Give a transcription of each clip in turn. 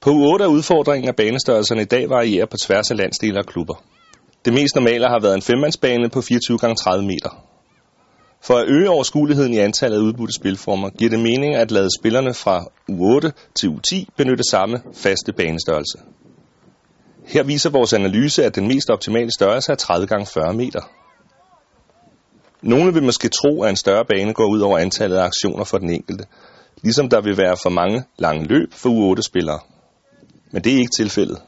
På U8 er udfordringen, at banestørrelserne i dag varierer på tværs af landsdele og klubber. Det mest normale har været en femmandsbane på 24 x 30 meter. For at øge overskueligheden i antallet af udbudte spilformer, giver det mening at lade spillerne fra U8 til U10 benytte samme faste banestørrelse. Her viser vores analyse, at den mest optimale størrelse er 30 x 40 meter. Nogle vil måske tro, at en større bane går ud over antallet af aktioner for den enkelte, ligesom der vil være for mange lange løb for U8-spillere. Men det er ikke tilfældet.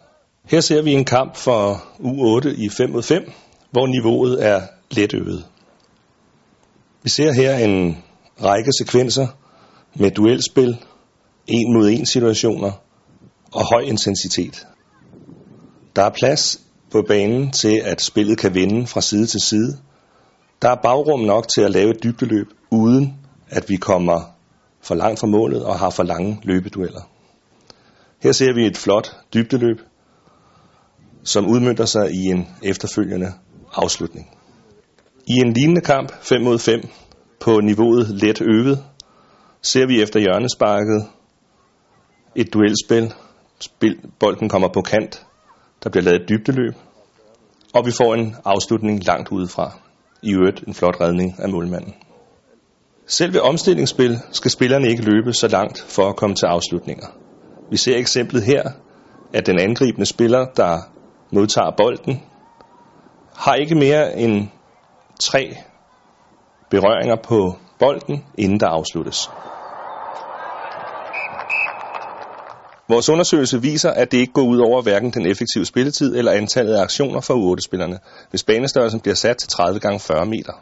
Her ser vi en kamp for U8 i 5 mod 5, hvor niveauet er let øget. Vi ser her en række sekvenser med duelspil, en mod en situationer og høj intensitet. Der er plads på banen til, at spillet kan vende fra side til side. Der er bagrum nok til at lave et dybdeløb, uden at vi kommer for langt fra målet og har for lange løbedueller. Her ser vi et flot dybdeløb, som udmyndter sig i en efterfølgende afslutning. I en lignende kamp 5 mod 5 på niveauet let øvet, ser vi efter hjørnesparket et duelspil. Spil, bolden kommer på kant, der bliver lavet et dybdeløb, og vi får en afslutning langt udefra. I øvrigt en flot redning af målmanden. Selv ved omstillingsspil skal spillerne ikke løbe så langt for at komme til afslutninger. Vi ser eksemplet her, at den angribende spiller, der modtager bolden, har ikke mere end tre berøringer på bolden, inden der afsluttes. Vores undersøgelse viser, at det ikke går ud over hverken den effektive spilletid eller antallet af aktioner for U8-spillerne, hvis banestørrelsen bliver sat til 30 x 40 meter.